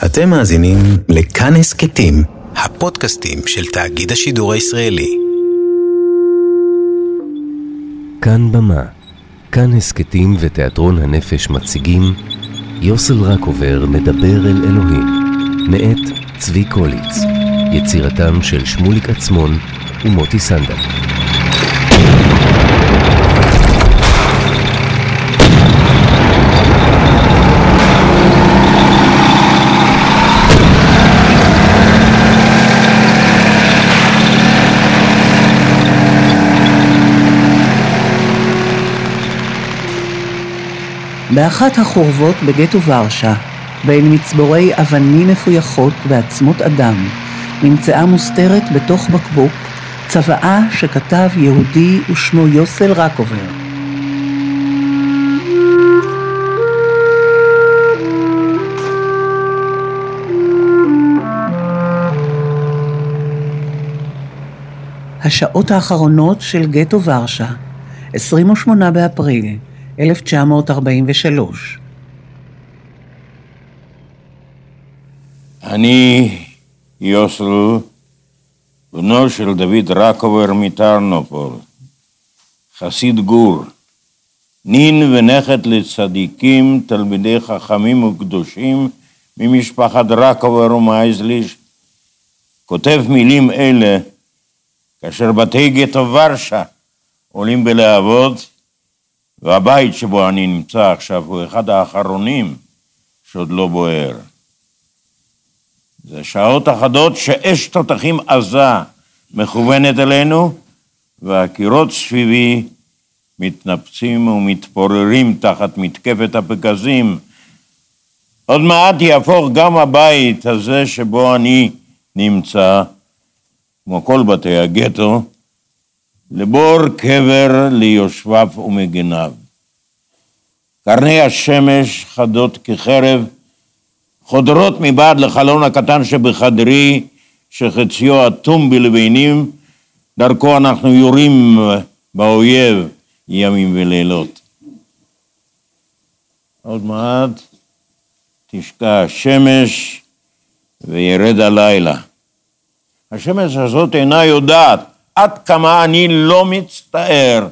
אתם מאזינים לכאן הסכתים, הפודקאסטים של תאגיד השידור הישראלי. כאן במה, כאן הסכתים ותיאטרון הנפש מציגים יוסל רקובר מדבר אל אלוהים, מאת צבי קוליץ, יצירתם של שמוליק עצמון ומוטי סנדל. באחת החורבות בגטו ורשה, בין מצבורי אבנים מפויחות ועצמות אדם, נמצאה מוסתרת בתוך בקבוק צוואה שכתב יהודי ושמו יוסל רקובר. השעות האחרונות של גטו ורשה, 28 באפריל 1943. אני יוסל, בנו של דוד רקובר מטרנופול, חסיד גור, נין ונכד לצדיקים, תלמידי חכמים וקדושים ממשפחת רקובר ומייזליש, כותב מילים אלה כאשר בתי גטו ורשה עולים בלהבות והבית שבו אני נמצא עכשיו הוא אחד האחרונים שעוד לא בוער. זה שעות אחדות שאש תותחים עזה מכוונת אלינו, והקירות סביבי מתנפצים ומתפוררים תחת מתקפת הפגזים. עוד מעט יהפוך גם הבית הזה שבו אני נמצא, כמו כל בתי הגטו, לבור קבר ליושביו ומגיניו. קרני השמש חדות כחרב, חודרות מבעד לחלון הקטן שבחדרי, שחציו אטום בלבנים, דרכו אנחנו יורים באויב ימים ולילות. עוד מעט תשקע השמש וירד הלילה. השמש הזאת אינה יודעת עד כמה אני לא מצטער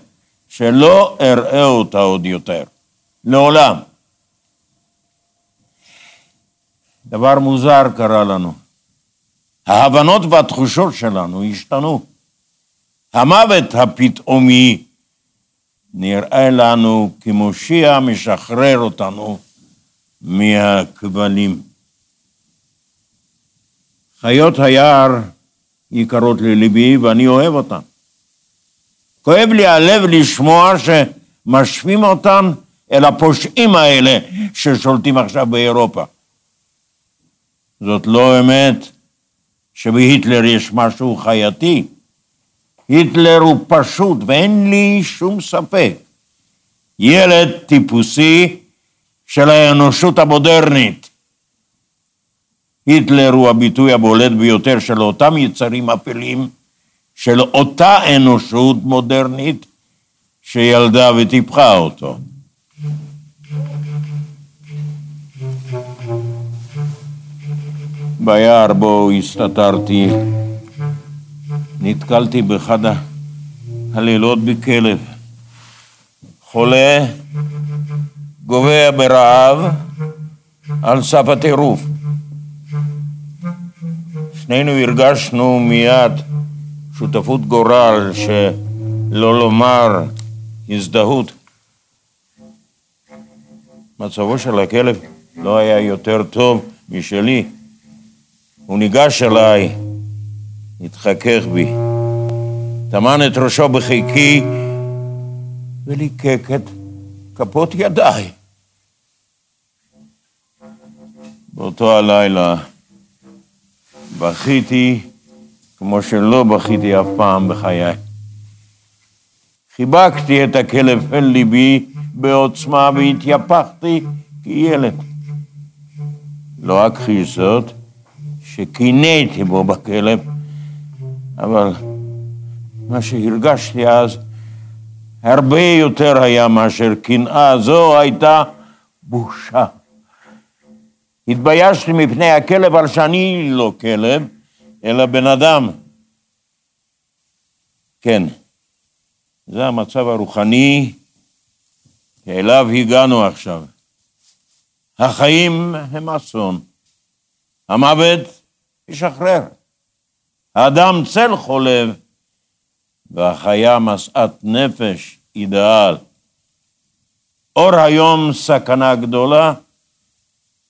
שלא אראה אותה עוד יותר. לעולם. דבר מוזר קרה לנו. ההבנות והתחושות שלנו השתנו. המוות הפתאומי נראה לנו כמושיע משחרר אותנו מהכבלים. חיות היער יקרות לליבי ואני אוהב אותן. כואב לי הלב לשמוע שמשווים אותן אל הפושעים האלה ששולטים עכשיו באירופה. זאת לא אמת שבהיטלר יש משהו חייתי. היטלר הוא פשוט, ואין לי שום ספק, ילד טיפוסי של האנושות המודרנית. היטלר הוא הביטוי הבולט ביותר של אותם יצרים אפלים, של אותה אנושות מודרנית שילדה וטיפחה אותו. ביער בו הסתתרתי, נתקלתי באחד הלילות בכלב. חולה, גובע ברעב, על סף הטירוף. שנינו הרגשנו מיד שותפות גורל, שלא לומר הזדהות. מצבו של הכלב לא היה יותר טוב משלי. הוא ניגש אליי, התחכך בי, טמן את ראשו בחיקי וליקק את כפות ידיי. באותו הלילה בכיתי כמו שלא בכיתי אף פעם בחיי. חיבקתי את הכלב אל ליבי בעוצמה והתייפחתי כילד. לא אכחיש זאת, שקינאתי בו בכלב, אבל מה שהרגשתי אז הרבה יותר היה מאשר קנאה, זו הייתה בושה. התביישתי מפני הכלב על שאני לא כלב, אלא בן אדם. כן, זה המצב הרוחני שאליו הגענו עכשיו. החיים הם אסון, המוות ישחרר. האדם צל חולב, והחיה משאת נפש אידאל. אור היום סכנה גדולה,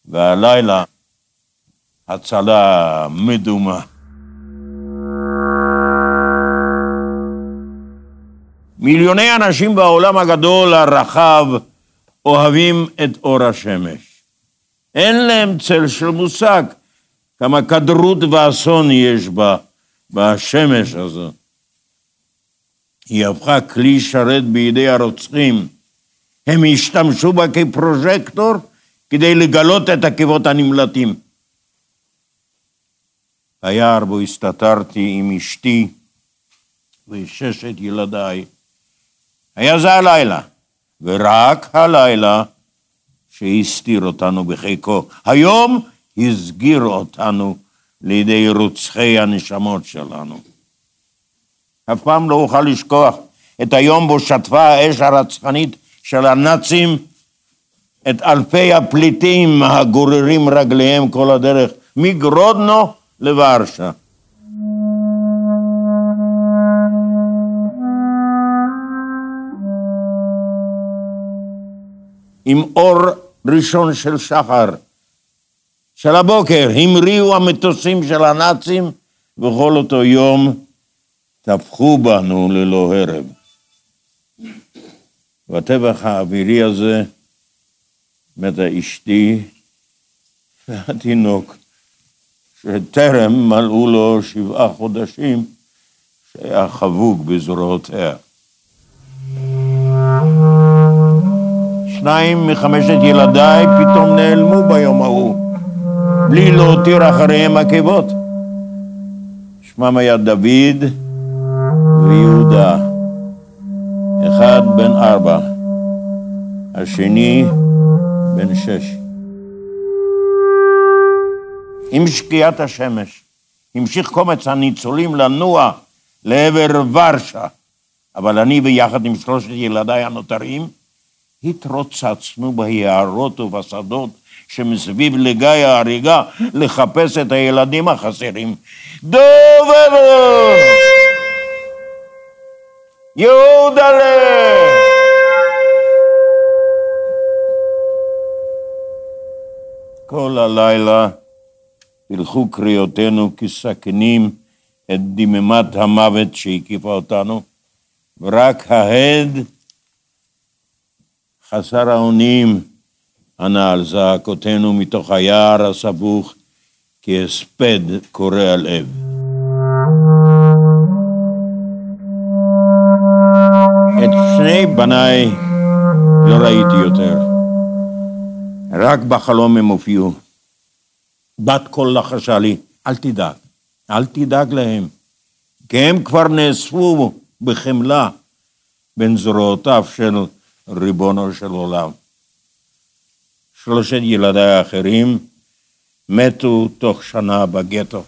והלילה הצלה מדומה. מיליוני אנשים בעולם הגדול הרחב אוהבים את אור השמש. אין להם צל של מושג כמה כדרות ואסון יש בה, בשמש הזו. היא הפכה כלי שרת בידי הרוצחים. הם השתמשו בה כפרוז'קטור כדי לגלות את עקבות הנמלטים. היער בו הסתתרתי עם אשתי וששת ילדיי. היה זה הלילה, ורק הלילה שהסתיר אותנו בחיקו. היום הסגיר אותנו לידי רוצחי הנשמות שלנו. אף פעם לא אוכל לשכוח את היום בו שטפה האש הרצחנית של הנאצים את אלפי הפליטים הגוררים רגליהם כל הדרך מגרודנו לוורשה. עם אור ראשון של שחר, של הבוקר, המריאו המטוסים של הנאצים, וכל אותו יום טבחו בנו ללא הרב. בטבח האווירי הזה מתה אשתי והתינוק, שטרם מלאו לו שבעה חודשים, שהיה חבוק בזרועותיה. שניים מחמשת ילדיי פתאום נעלמו ביום ההוא, בלי להותיר אחריהם עקבות. שמם היה דוד ויהודה, אחד בן ארבע, השני בן שש. עם שקיעת השמש המשיך קומץ הניצולים לנוע לעבר ורשה, אבל אני ויחד עם שלושת ילדיי הנותרים התרוצצנו ביערות ובשדות שמסביב לגיא ההריגה לחפש את הילדים החסרים. דובר! יהודלה! כל הלילה הלכו קריאותינו כסכנים את דממת המוות שהקיפה אותנו, ורק ההד חסר האונים ענה על זעקותינו מתוך היער הסבוך כהספד קורע לב. את שני בניי לא ראיתי יותר. רק בחלום הם הופיעו. בת קול לחשה לי, אל תדאג, אל תדאג להם, כי הם כבר נאספו בחמלה בין זרועותיו של ריבונו של עולם. שלושת ילדיי האחרים מתו תוך שנה בגטו.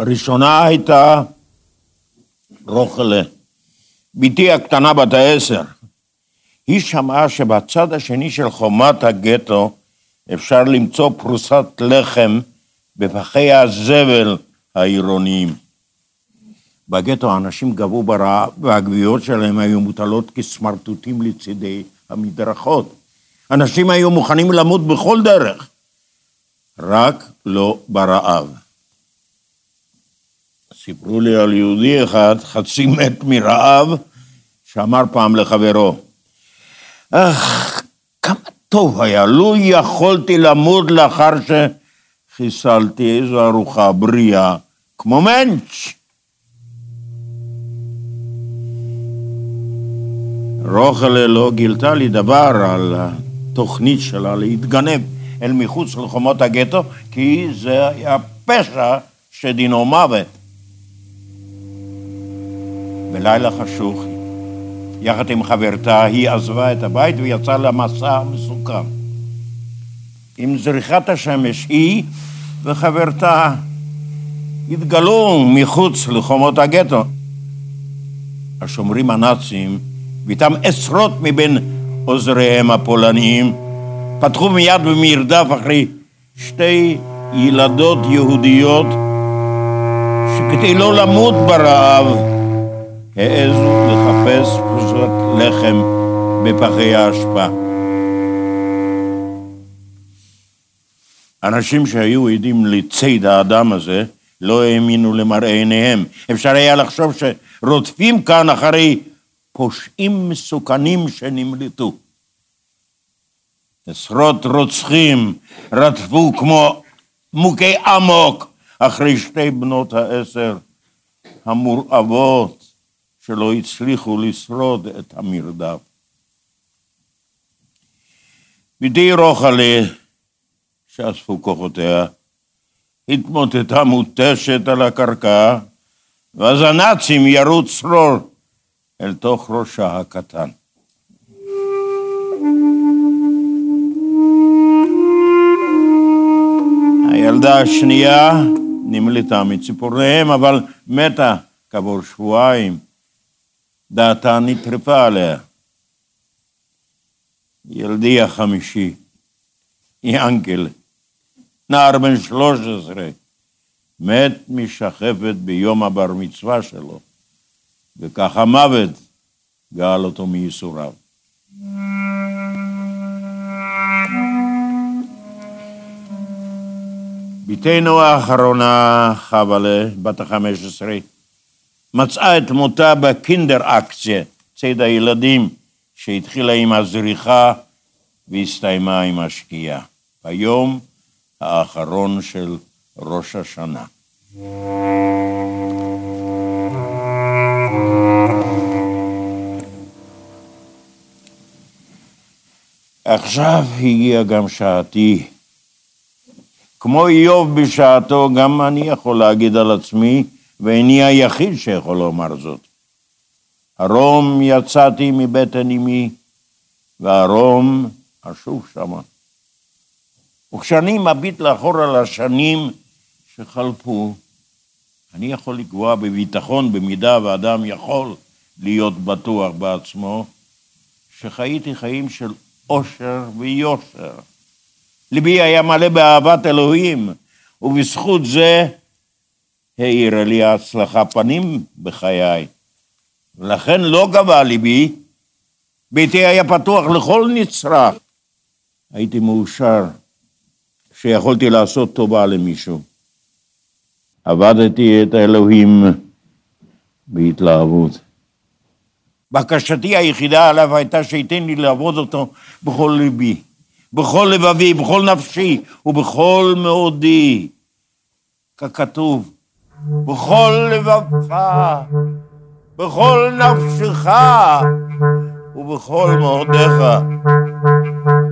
הראשונה הייתה רוחלה, בתי הקטנה בת העשר. היא שמעה שבצד השני של חומת הגטו אפשר למצוא פרוסת לחם בפחי הזבל העירוניים. בגטו האנשים גבו ברעב והגביעות שלהם היו מוטלות כסמרטוטים לצידי המדרכות. אנשים היו מוכנים למות בכל דרך, רק לא ברעב. סיפרו לי על יהודי אחד, חצי מת מרעב, שאמר פעם לחברו, אך, כמה טוב היה, לו יכולתי למות לאחר שחיסלתי איזו ארוחה בריאה, כמו מענץ'. רוחלה לא גילתה לי דבר על התוכנית שלה להתגנב אל מחוץ לחומות הגטו, כי זה היה פשע שדינו מוות. בלילה חשוך, יחד עם חברתה, היא עזבה את הבית ויצאה למסע מסוכן. עם זריחת השמש, היא וחברתה התגלו מחוץ לחומות הגטו. השומרים הנאצים, ואיתם עשרות מבין עוזריהם הפולניים, פתחו מיד במרדף אחרי שתי ילדות יהודיות שכדי לא למות ברעב העזו לחפש פרוסות לחם בפחי האשפה. אנשים שהיו עדים לציד האדם הזה לא האמינו למראה עיניהם. אפשר היה לחשוב שרודפים כאן אחרי פושעים מסוכנים שנמלטו. עשרות רוצחים רדפו כמו מוכי אמוק אחרי שתי בנות העשר המורעבות שלא הצליחו לשרוד את המרדף. בדי רוחלה, שאספו כוחותיה, התמוטטה מותשת על הקרקע, ואז הנאצים ירו צרור אל תוך ראשה הקטן. הילדה השנייה נמלטה מציפוריהם, אבל מתה כעבור שבועיים. דעתה נטרפה עליה. ילדי החמישי, ינקל, נער בן שלוש עשרה, מת משחפת ביום הבר מצווה שלו, וכך המוות גאל אותו מייסוריו. בתנו האחרונה, חבלה, בת החמש עשרה, מצאה את מותה בקינדר אקציה, ציד הילדים, שהתחילה עם הזריחה והסתיימה עם השקיעה. ביום האחרון של ראש השנה. עכשיו הגיעה גם שעתי. כמו איוב בשעתו, גם אני יכול להגיד על עצמי, ואיני היחיד שיכול לומר זאת. הרום יצאתי מבטן אמי, והרום אשוב שמה. וכשאני מביט לאחור על השנים שחלפו, אני יכול לקבוע בביטחון, במידה ואדם יכול להיות בטוח בעצמו, שחייתי חיים של עושר ויושר. ליבי היה מלא באהבת אלוהים, ובזכות זה האירה לי ההצלחה פנים בחיי. ולכן לא גבה ליבי, ביתי היה פתוח לכל נצרך. הייתי מאושר שיכולתי לעשות טובה למישהו. עבדתי את האלוהים בהתלהבות. בקשתי היחידה עליו הייתה שייתן לי לעבוד אותו בכל ליבי, בכל לבבי, בכל נפשי ובכל מאודי. ככתוב, בכל לבבך, בכל נפשך ובכל מאודיך,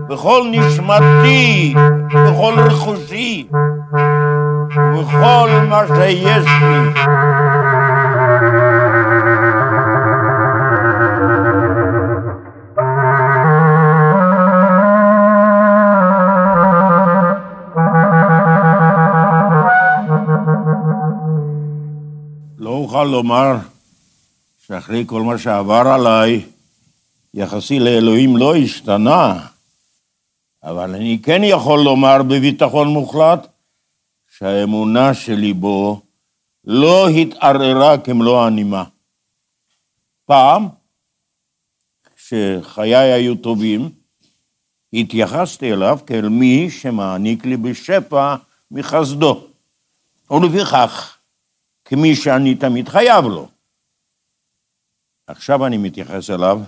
בכל נשמתי, בכל רכושי ובכל מה שיש לי. לומר שאחרי כל מה שעבר עליי, יחסי לאלוהים לא השתנה, אבל אני כן יכול לומר בביטחון מוחלט שהאמונה שלי בו לא התערערה כמלוא הנימה. פעם, כשחיי היו טובים, התייחסתי אליו כאל מי שמעניק לי בשפע מחסדו, ולפיכך, כמי שאני תמיד חייב לו. עכשיו אני מתייחס אליו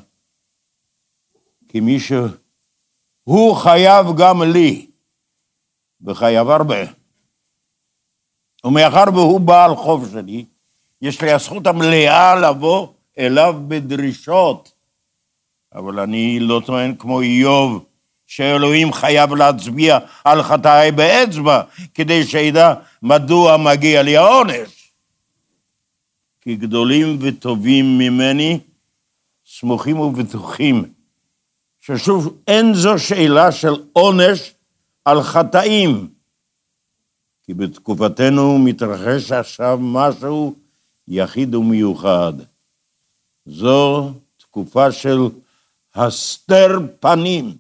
כמי שהוא חייב גם לי, וחייב הרבה. ומאחר והוא בעל חוב שלי, יש לי הזכות המלאה לבוא אליו בדרישות. אבל אני לא טוען כמו איוב, שאלוהים חייב להצביע על חטאי באצבע, כדי שידע מדוע מגיע לי העונש. כי גדולים וטובים ממני סמוכים ובטוחים, ששוב אין זו שאלה של עונש על חטאים, כי בתקופתנו מתרחש עכשיו משהו יחיד ומיוחד. זו תקופה של הסתר פנים.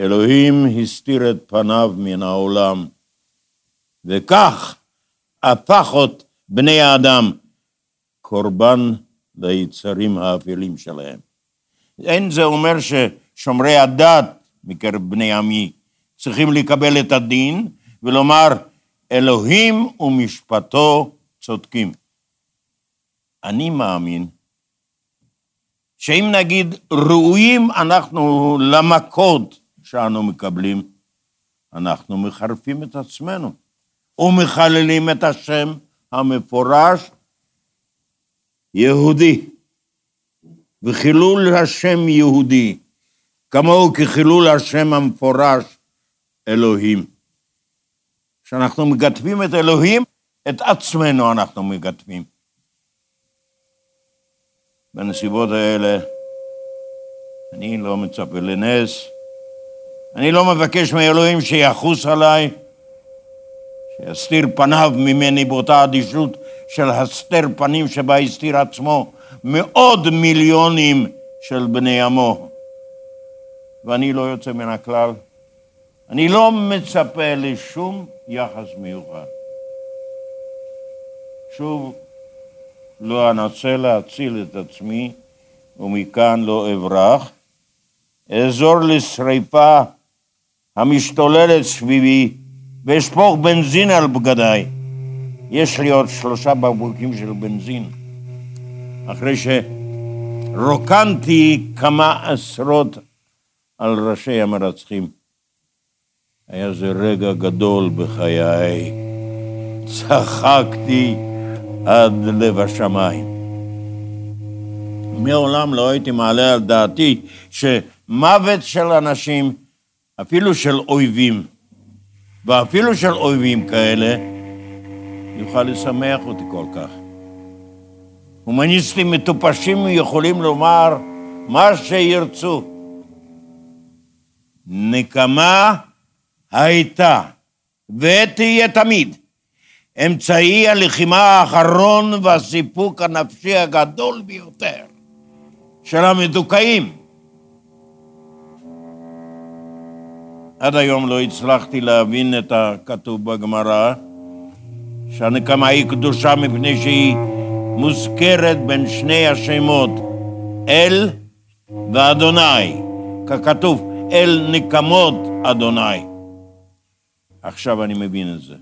אלוהים הסתיר את פניו מן העולם, וכך הפך בני האדם קורבן ליצרים האפלים שלהם. אין זה אומר ששומרי הדת מקרב בני עמי צריכים לקבל את הדין ולומר אלוהים ומשפטו צודקים. אני מאמין שאם נגיד ראויים אנחנו למכות שאנו מקבלים, אנחנו מחרפים את עצמנו ומחללים את השם המפורש יהודי. וחילול השם יהודי, כמוהו כחילול השם המפורש אלוהים. כשאנחנו מגתבים את אלוהים, את עצמנו אנחנו מגתבים. בנסיבות האלה אני לא מצפה לנס, אני לא מבקש מאלוהים שיחוס עליי, שיסתיר פניו ממני באותה אדישות של הסתר פנים שבה הסתיר עצמו מעוד מיליונים של בני עמו. ואני לא יוצא מן הכלל. אני לא מצפה לשום יחס מיוחד. שוב, לא אנסה להציל את עצמי, ומכאן לא אברח. אעזור לשריפה המשתוללת סביבי, ואשפוך בנזין על בגדיי. יש לי עוד שלושה בקבוקים של בנזין. אחרי שרוקנתי כמה עשרות על ראשי המרצחים. היה זה רגע גדול בחיי. צחקתי עד לב השמיים. מעולם לא הייתי מעלה על דעתי שמוות של אנשים, אפילו של אויבים, ואפילו של אויבים כאלה, יוכל לשמח אותי כל כך. הומניסטים מטופשים יכולים לומר מה שירצו. נקמה הייתה ותהיה תמיד אמצעי הלחימה האחרון והסיפוק הנפשי הגדול ביותר של המדוכאים. עד היום לא הצלחתי להבין את הכתוב בגמרא, שהנקמה היא קדושה מפני שהיא מוזכרת בין שני השמות, אל ואדוני, ככתוב, אל נקמות אדוני. עכשיו אני מבין את זה.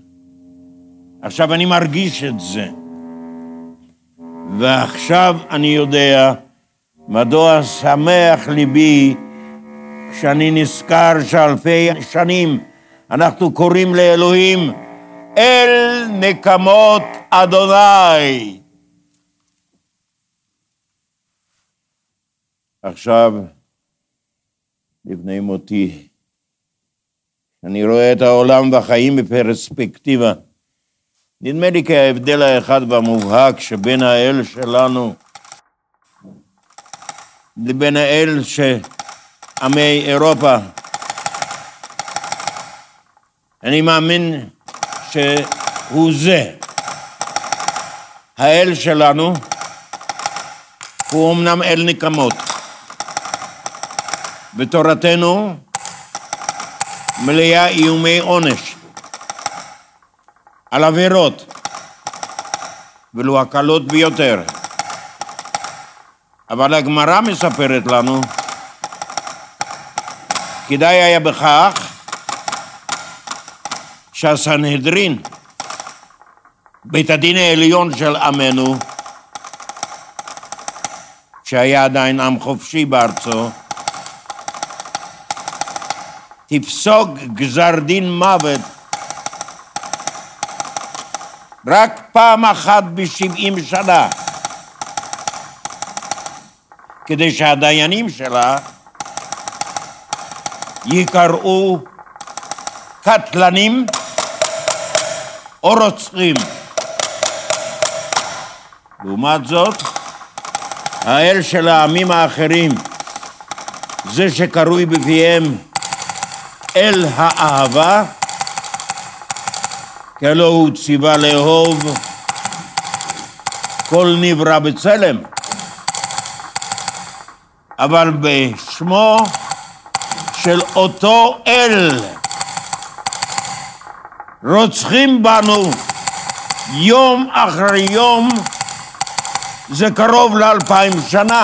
עכשיו אני מרגיש את זה. ועכשיו אני יודע מדוע שמח ליבי שאני נזכר שאלפי שנים אנחנו קוראים לאלוהים אל נקמות אדוני. עכשיו, לפני מותי, אני רואה את העולם והחיים בפרספקטיבה. נדמה לי כי ההבדל האחד והמובהק שבין האל שלנו לבין האל שעמי אירופה, אני מאמין שהוא זה. האל שלנו הוא אמנם אל נקמות. בתורתנו מלאה איומי עונש על עבירות, ולו הקלות ביותר. אבל הגמרא מספרת לנו, כדאי היה בכך שהסנהדרין, בית הדין העליון של עמנו, שהיה עדיין עם חופשי בארצו, תפסוק גזר דין מוות רק פעם אחת בשבעים שנה, כדי שהדיינים שלה ייקראו קטלנים או רוצחים. לעומת זאת, האל של העמים האחרים, זה שקרוי בפיהם אל האהבה, כי הוא ציווה לאהוב כל נברא בצלם. אבל בשמו של אותו אל רוצחים בנו יום אחרי יום, זה קרוב לאלפיים שנה.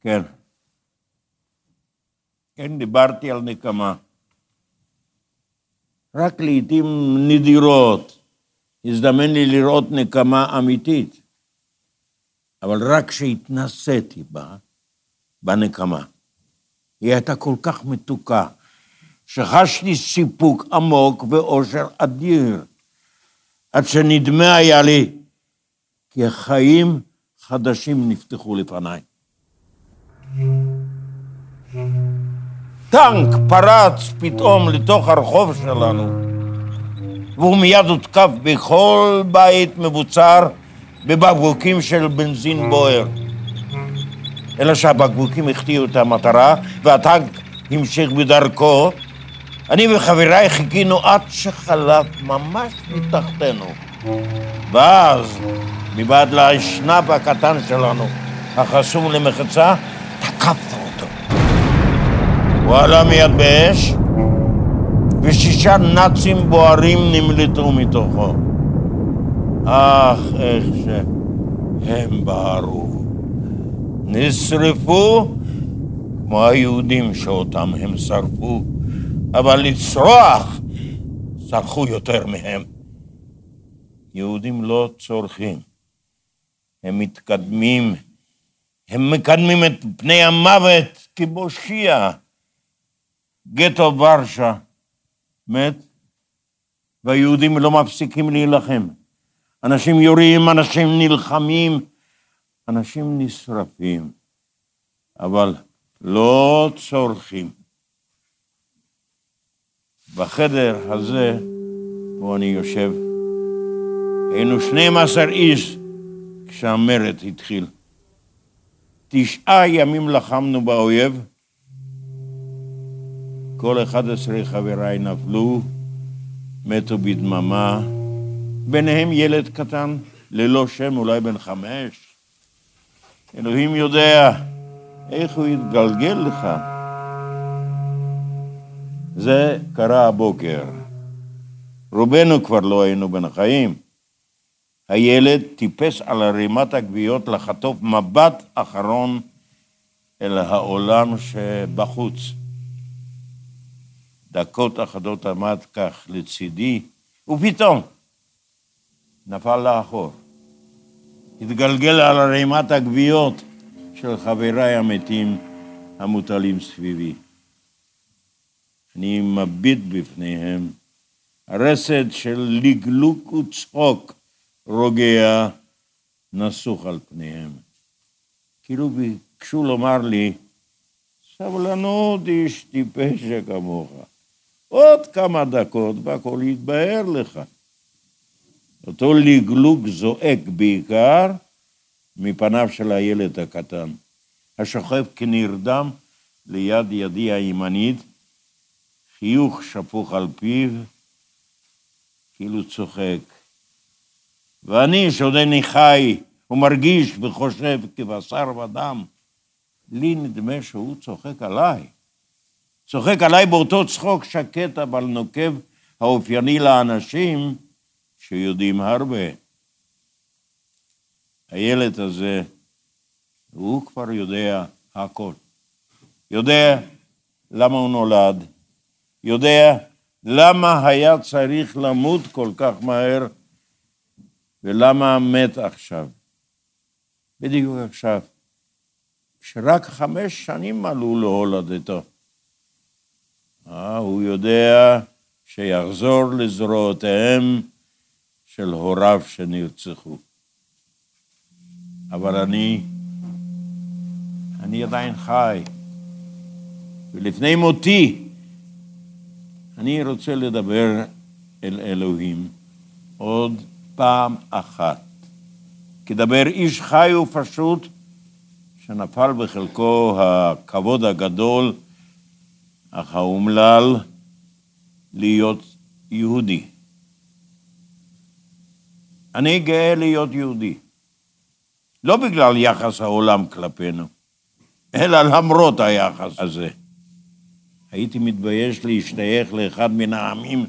כן. כן, דיברתי על נקמה. רק לעיתים נדירות הזדמן לי לראות נקמה אמיתית, אבל רק כשהתנסיתי בה, בנקמה. היא הייתה כל כך מתוקה, שחשתי סיפוק עמוק ואושר אדיר, עד שנדמה היה לי כי החיים חדשים נפתחו לפניי. טנק פרץ פתאום לתוך הרחוב שלנו, והוא מיד הותקף בכל בית מבוצר בבקבוקים של בנזין בוער. אלא שהבקבוקים החטיאו את המטרה, והטנק המשיך בדרכו. אני וחבריי חיכינו עד שחלף ממש מתחתנו. ואז, מבעד לאשנב הקטן שלנו, החסום למחצה, תקפנו אותו. הוא עלה מיד באש, ושישה נאצים בוערים נמלטו מתוכו. אך איך שהם בערו. נשרפו כמו היהודים שאותם הם שרפו, אבל לצרוח צרחו יותר מהם. יהודים לא צורכים, הם מתקדמים, הם מקדמים את פני המוות כבושיע. גטו ורשה מת, והיהודים לא מפסיקים להילחם. אנשים יורים, אנשים נלחמים, אנשים נשרפים, אבל לא צורכים. בחדר הזה, בו אני יושב, היינו 12 איש כשהמרד התחיל. תשעה ימים לחמנו באויב, כל 11 חבריי נפלו, מתו בדממה, ביניהם ילד קטן, ללא שם, אולי בן חמש. אלוהים יודע איך הוא יתגלגל לך. זה קרה הבוקר. רובנו כבר לא היינו בין החיים. הילד טיפס על ערימת הגוויות לחטוף מבט אחרון אל העולם שבחוץ. דקות אחדות עמד כך לצידי, ופתאום נפל לאחור. התגלגל על ערימת הגוויות של חבריי המתים המוטלים סביבי. אני מביט בפניהם, הרסד של לגלוק וצחוק רוגע נסוך על פניהם. כאילו ביקשו לומר לי, סבלנות איש טיפש שכמוך. עוד כמה דקות והכל יתבהר לך. אותו לגלוג זועק בעיקר מפניו של הילד הקטן, השוכב כנרדם ליד ידי הימנית, חיוך שפוך על פיו, כאילו צוחק. ואני, שעודני חי ומרגיש וחושב כבשר ודם, לי נדמה שהוא צוחק עליי. צוחק עליי באותו צחוק שקט אבל נוקב האופייני לאנשים שיודעים הרבה. הילד הזה, הוא כבר יודע הכל. יודע למה הוא נולד, יודע למה היה צריך למות כל כך מהר ולמה מת עכשיו. בדיוק עכשיו, שרק חמש שנים מלאו להולדתו. אה, הוא יודע שיחזור לזרועותיהם של הוריו שנרצחו. אבל אני אני עדיין חי. ולפני מותי, אני רוצה לדבר אל אלוהים עוד פעם אחת. כדבר איש חי ופשוט, שנפל בחלקו הכבוד הגדול, אך האומלל, להיות יהודי. אני גאה להיות יהודי. לא בגלל יחס העולם כלפינו, אלא למרות היחס הזה. הייתי מתבייש להשתייך לאחד מן העמים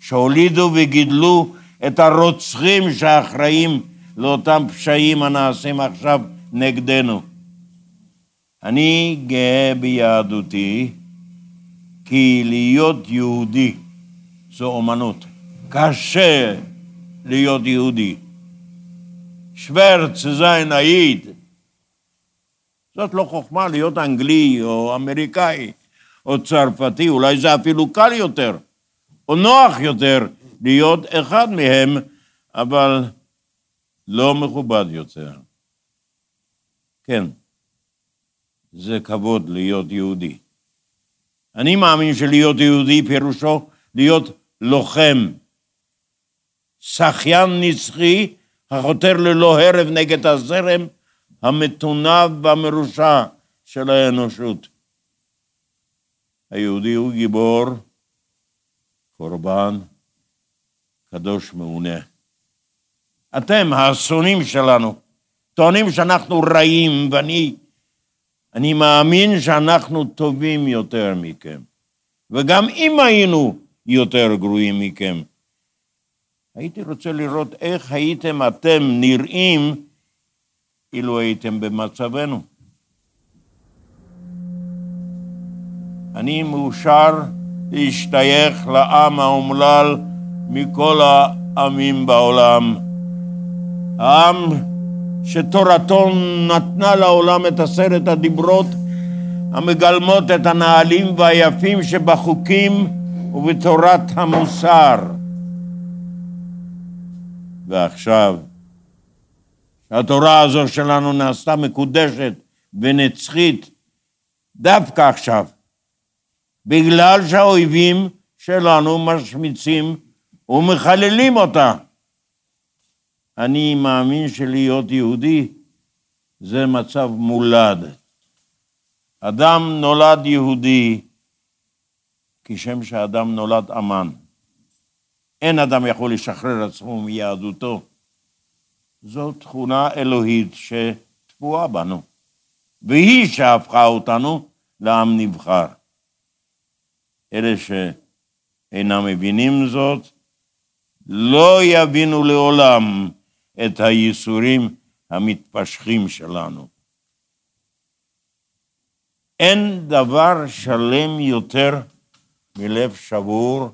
שהולידו וגידלו את הרוצחים שאחראים לאותם פשעים הנעשים עכשיו נגדנו. אני גאה ביהדותי, כי להיות יהודי זו אומנות. קשה להיות יהודי. שוורץ זין היית. זאת לא חוכמה להיות אנגלי או אמריקאי או צרפתי, אולי זה אפילו קל יותר או נוח יותר להיות אחד מהם, אבל לא מכובד יותר. כן, זה כבוד להיות יהודי. אני מאמין שלהיות יהודי פירושו להיות לוחם, שחיין נצחי החותר ללא הרב נגד הזרם המתונב והמרושע של האנושות. היהודי הוא גיבור, קורבן, קדוש מעונה. אתם, האסונים שלנו, טוענים שאנחנו רעים, ואני אני מאמין שאנחנו טובים יותר מכם. וגם אם היינו יותר גרועים מכם, הייתי רוצה לראות איך הייתם אתם נראים אילו הייתם במצבנו. אני מאושר להשתייך לעם האומלל מכל העמים בעולם. העם שתורתו נתנה לעולם את עשרת הדיברות המגלמות את הנהלים והיפים שבחוקים ובתורת המוסר. ועכשיו, שהתורה הזו שלנו נעשתה מקודשת ונצחית דווקא עכשיו, בגלל שהאויבים שלנו משמיצים ומחללים אותה. אני מאמין שלהיות יהודי זה מצב מולד. אדם נולד יהודי כשם שאדם נולד אמן. אין אדם יכול לשחרר עצמו מיהדותו. זו תכונה אלוהית שטבועה בנו, והיא שהפכה אותנו לעם נבחר. אלה שאינם מבינים זאת, לא יבינו לעולם את הייסורים המתפשחים שלנו. אין דבר שלם יותר מלב שבור,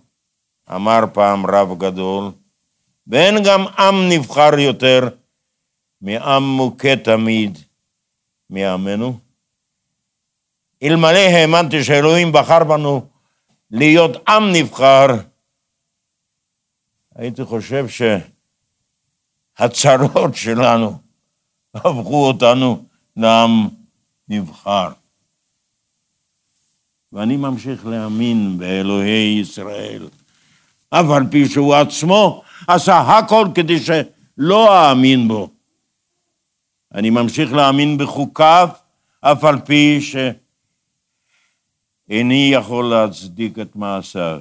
אמר פעם רב גדול, ואין גם עם נבחר יותר מעם מוכה תמיד מעמנו. אלמלא האמנתי שאלוהים בחר בנו להיות עם נבחר, הייתי חושב שהצרות שלנו הפכו אותנו לעם נבחר. ואני ממשיך להאמין באלוהי ישראל, אף על פי שהוא עצמו עשה הכל כדי שלא אאמין בו. אני ממשיך להאמין בחוקיו, אף על פי שאיני יכול להצדיק את מעשיו.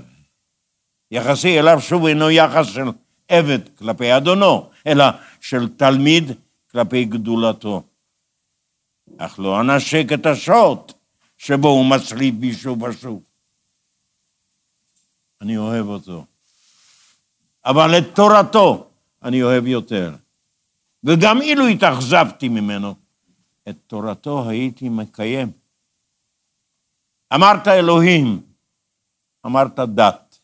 יחסי אליו שוב אינו יחס של עבד כלפי אדונו, אלא של תלמיד כלפי גדולתו. אך לא אנשק את השוט שבו הוא מצליף בי שוב ושוב. אני אוהב אותו. אבל את תורתו אני אוהב יותר. וגם אילו התאכזבתי ממנו, את תורתו הייתי מקיים. אמרת אלוהים, אמרת דת.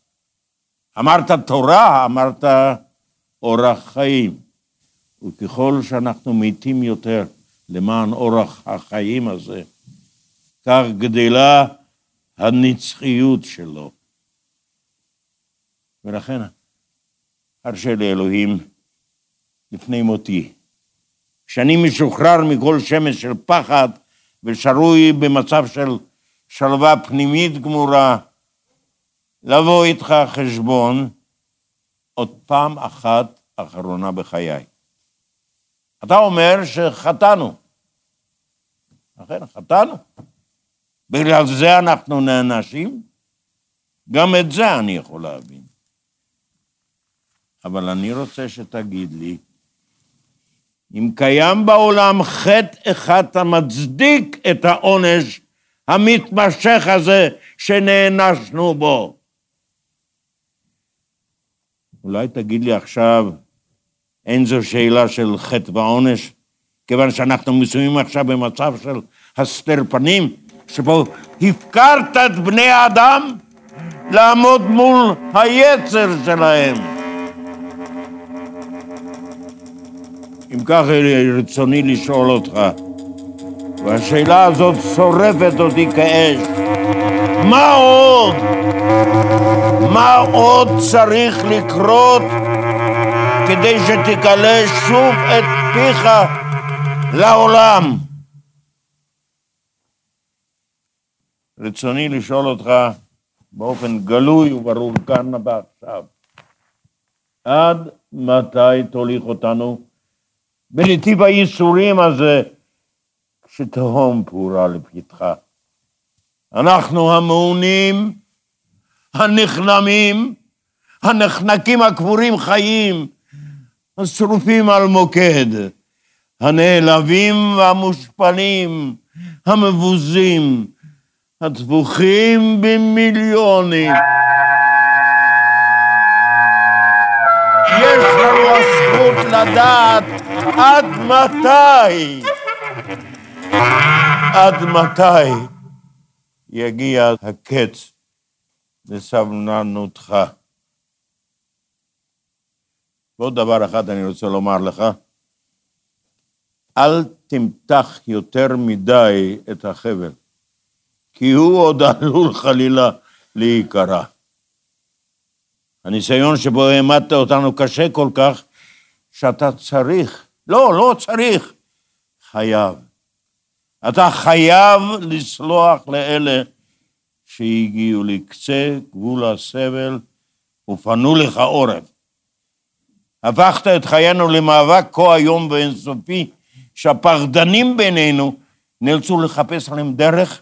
אמרת תורה, אמרת אורח חיים. וככל שאנחנו מתים יותר למען אורח החיים הזה, כך גדלה הנצחיות שלו. ולכן הרשה לאלוהים לפני מותי, כשאני משוחרר מכל שמש של פחד ושרוי במצב של שלווה פנימית גמורה, לבוא איתך חשבון עוד פעם אחת אחרונה בחיי. אתה אומר שחטאנו. אכן, חטאנו. בגלל זה אנחנו נענשים? גם את זה אני יכול להבין. אבל אני רוצה שתגיד לי, אם קיים בעולם חטא אחד המצדיק את העונש המתמשך הזה שנענשנו בו. אולי תגיד לי עכשיו, אין זו שאלה של חטא ועונש, כיוון שאנחנו מסוימים עכשיו במצב של הסתר פנים, שבו הפקרת את בני האדם לעמוד מול היצר שלהם. אם כך רצוני לשאול אותך, והשאלה הזאת שורפת אותי כאש, מה עוד? מה עוד צריך לקרות כדי שתגלה שוב את פיך לעולם? רצוני לשאול אותך באופן גלוי וברור כאן ועכשיו, עד מתי תוליך אותנו בנתיב הייסורים הזה שתהום פעורה לפתחה? אנחנו המעונים, הנכנמים, הנחנקים הקבורים חיים, השרופים על מוקד, הנעלבים והמושפלים, המבוזים, הטבוחים במיליונים. יש לנו הזכות לדעת עד מתי, עד מתי יגיע הקץ לסבלנותך. ועוד דבר אחד אני רוצה לומר לך, אל תמתח יותר מדי את החבל. כי הוא עוד עלול חלילה להיקרע. הניסיון שבו העמדת אותנו קשה כל כך, שאתה צריך, לא, לא צריך, חייב. אתה חייב לסלוח לאלה שהגיעו לקצה גבול הסבל ופנו לך עורף. הפכת את חיינו למאבק כה איום ואינסופי, שהפחדנים בינינו נאלצו לחפש עליהם דרך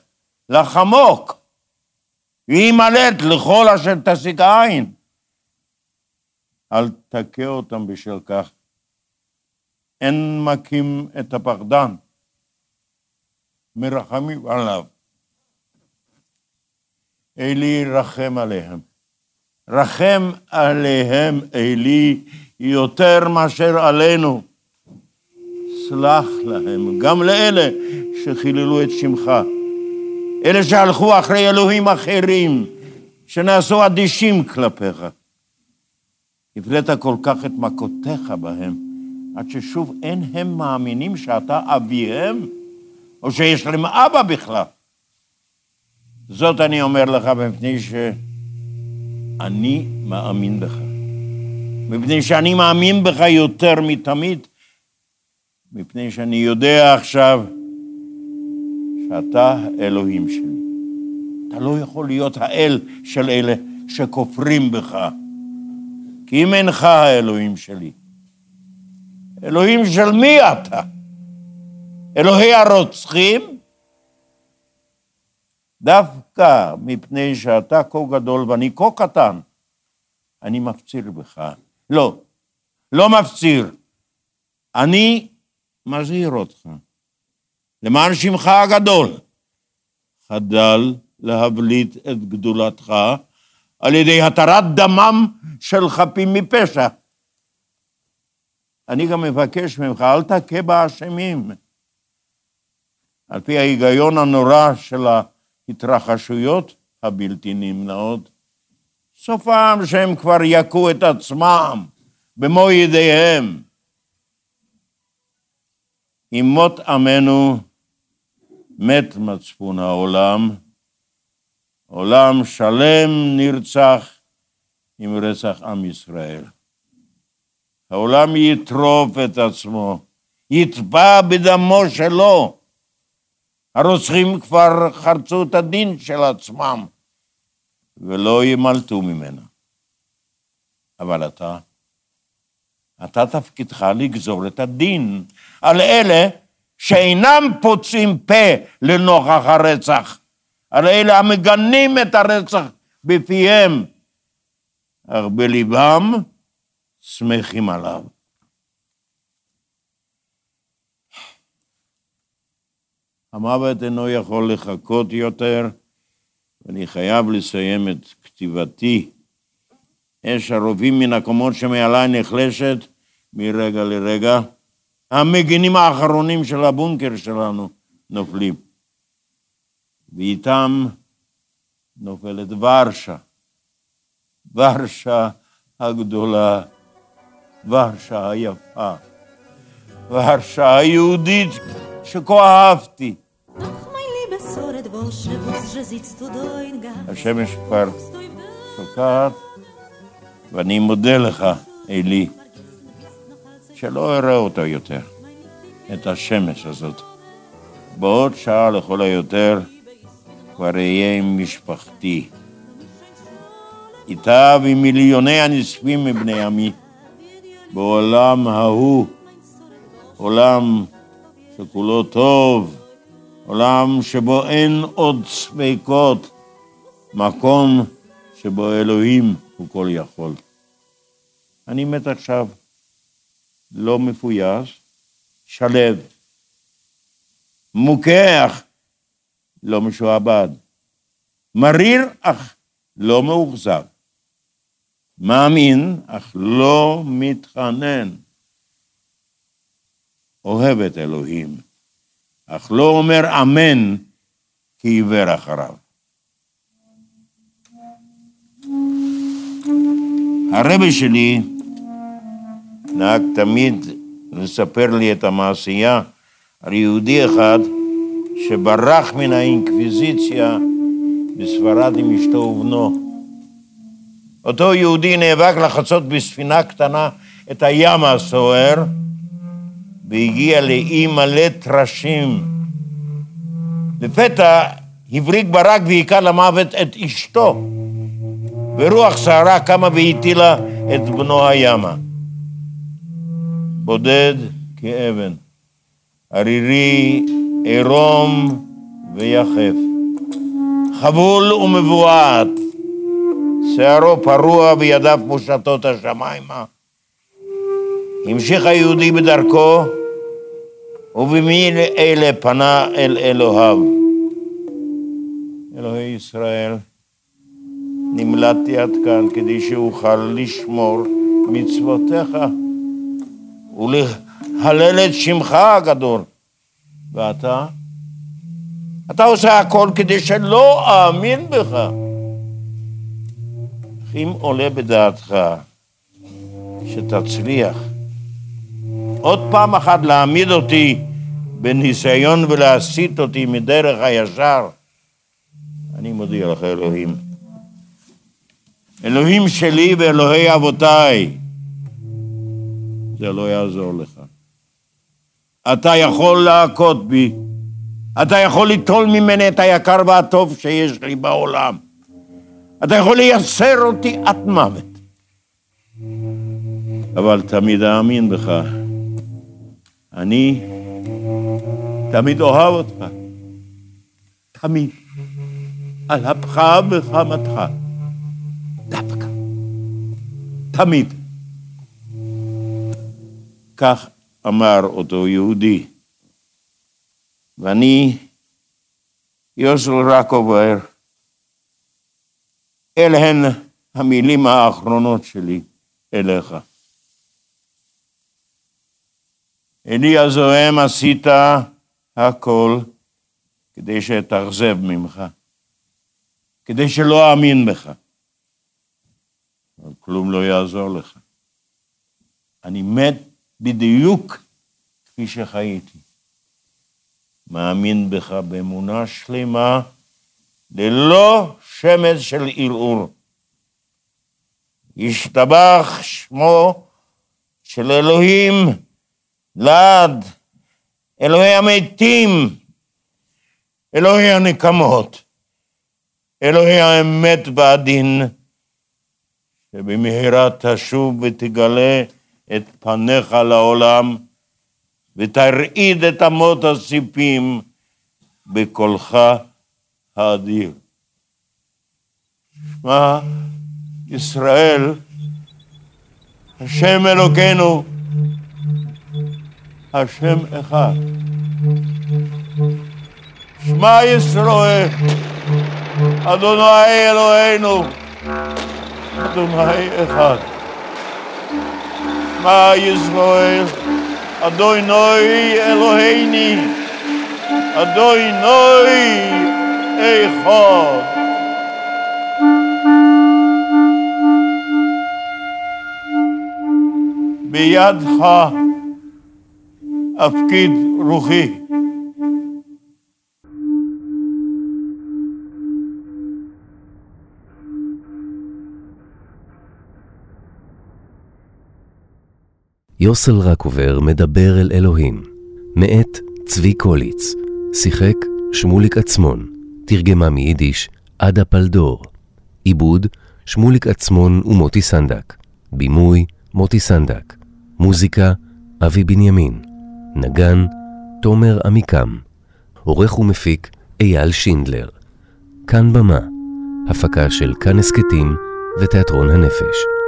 לחמוק, להימלט לכל אשר תשיג עין. אל תכה אותם בשל כך. אין מכים את הפחדן, מרחמים עליו. אלי רחם עליהם. רחם עליהם, אלי, יותר מאשר עלינו. סלח להם, גם לאלה שחיללו את שמך. אלה שהלכו אחרי אלוהים אחרים, שנעשו אדישים כלפיך. הפלאת כל כך את מכותיך בהם, עד ששוב אין הם מאמינים שאתה אביהם, או שיש להם אבא בכלל. זאת אני אומר לך מפני שאני מאמין בך. מפני שאני מאמין בך יותר מתמיד, מפני שאני יודע עכשיו שאתה אלוהים שלי. אתה לא יכול להיות האל של אלה שכופרים בך, כי אם אינך האלוהים שלי, אלוהים של מי אתה? אלוהי הרוצחים? דווקא מפני שאתה כה גדול ואני כה קטן, אני מפציר בך. לא, לא מפציר. אני מזהיר אותך. למען שמך הגדול. חדל להבליט את גדולתך על ידי התרת דמם של חפים מפשע. אני גם מבקש ממך, אל תכה באשמים. על פי ההיגיון הנורא של ההתרחשויות הבלתי נמנעות, סופם שהם כבר יכו את עצמם במו ידיהם. עם מות עמנו מת מצפון העולם, עולם שלם נרצח עם רצח עם ישראל. העולם יטרוף את עצמו, יטבע בדמו שלו, הרוצחים כבר חרצו את הדין של עצמם ולא ימלטו ממנה. אבל אתה, אתה תפקידך לגזור את הדין על אלה שאינם פוצעים פה לנוכח הרצח, על אלה המגנים את הרצח בפיהם, אך בליבם שמחים עליו. המוות אינו יכול לחכות יותר, ואני חייב לסיים את כתיבתי. אש הרובים מן הקומות שמעליי נחלשת מרגע לרגע. המגינים האחרונים של הבונקר שלנו נופלים. ואיתם נופלת ורשה. ורשה הגדולה, ורשה היפה, ורשה היהודית שכה אהבתי. השמש כבר שוקעת, ואני מודה לך, אלי, שלא אראה אותו יותר, את השמש הזאת. בעוד שעה לכל היותר כבר אהיה עם משפחתי. איתה ועם מיליוני הנספים מבני עמי, בעולם ההוא, עולם שכולו טוב, עולם שבו אין עוד ספקות, מקום שבו אלוהים הוא כל יכול. אני מת עכשיו, לא מפויס, שלו, אך לא משועבד, מריר אך לא מאוכזב, מאמין אך לא מתחנן. אוהב את אלוהים, אך לא אומר אמן כי עיוור אחריו. הרבי שלי נהג תמיד לספר לי את המעשייה על יהודי אחד שברח מן האינקוויזיציה בספרד עם אשתו ובנו. אותו יהודי נאבק לחצות בספינה קטנה את הים הסוער, והגיע לאי מלא טרשים. לפתע הבריק ברק והיכה למוות את אשתו, ורוח סערה קמה והטילה את בנו הימה. בודד כאבן, ערירי, עירום ויחף, חבול ומבועת, שערו פרוע וידיו מושטות השמיימה. המשיך היהודי בדרכו, ובמי אלה פנה אל אלוהיו. אלוהי ישראל, נמלטתי עד כאן כדי שאוכל לשמור מצוותיך ולהלל את שמך הגדול. ואתה? אתה עושה הכל כדי שלא אאמין בך. אם עולה בדעתך שתצליח עוד פעם אחת להעמיד אותי בניסיון ולהסיט אותי מדרך הישר, אני מודיע לך, אלוהים. אלוהים שלי ואלוהי אבותיי, זה לא יעזור לך. אתה יכול להכות בי, אתה יכול ליטול ממני את היקר והטוב שיש לי בעולם. אתה יכול לייסר אותי עד מוות. אבל תמיד אאמין בך. אני תמיד אוהב אותך. תמיד. על אפך וחמתך. דווקא. תמיד. כך אמר אותו יהודי. ואני, יוסל רק עובר, אלה הן המילים האחרונות שלי אליך. אלי הזוהם עשית הכל כדי שאתאכזב ממך, כדי שלא אאמין בך. אבל כלום לא יעזור לך. אני מת בדיוק כפי שחייתי. מאמין בך באמונה שלמה, ללא שמץ של ערעור. ישתבח שמו של אלוהים לעד, אלוהי המתים, אלוהי הנקמות, אלוהי האמת והדין, שבמהרה תשוב ותגלה את פניך לעולם, ותרעיד את אמות הסיפים בקולך האדיר. שמע ישראל, השם אלוקינו, השם אחד. שמע ישראל, אדוני אלוהינו, אדוני אחד. שמע ישראל, אדוני אלוהיני, אדוני אחד. בידך אפקיד רוחי. יוסל רקובר מדבר אל אלוהים, מאת צבי קוליץ, שיחק שמוליק עצמון, תרגמה מיידיש עדה פלדור, עיבוד שמוליק עצמון ומוטי סנדק, בימוי מוטי סנדק, מוזיקה אבי בנימין, נגן תומר עמיקם, עורך ומפיק אייל שינדלר, כאן במה, הפקה של כאן הסכתים ותיאטרון הנפש.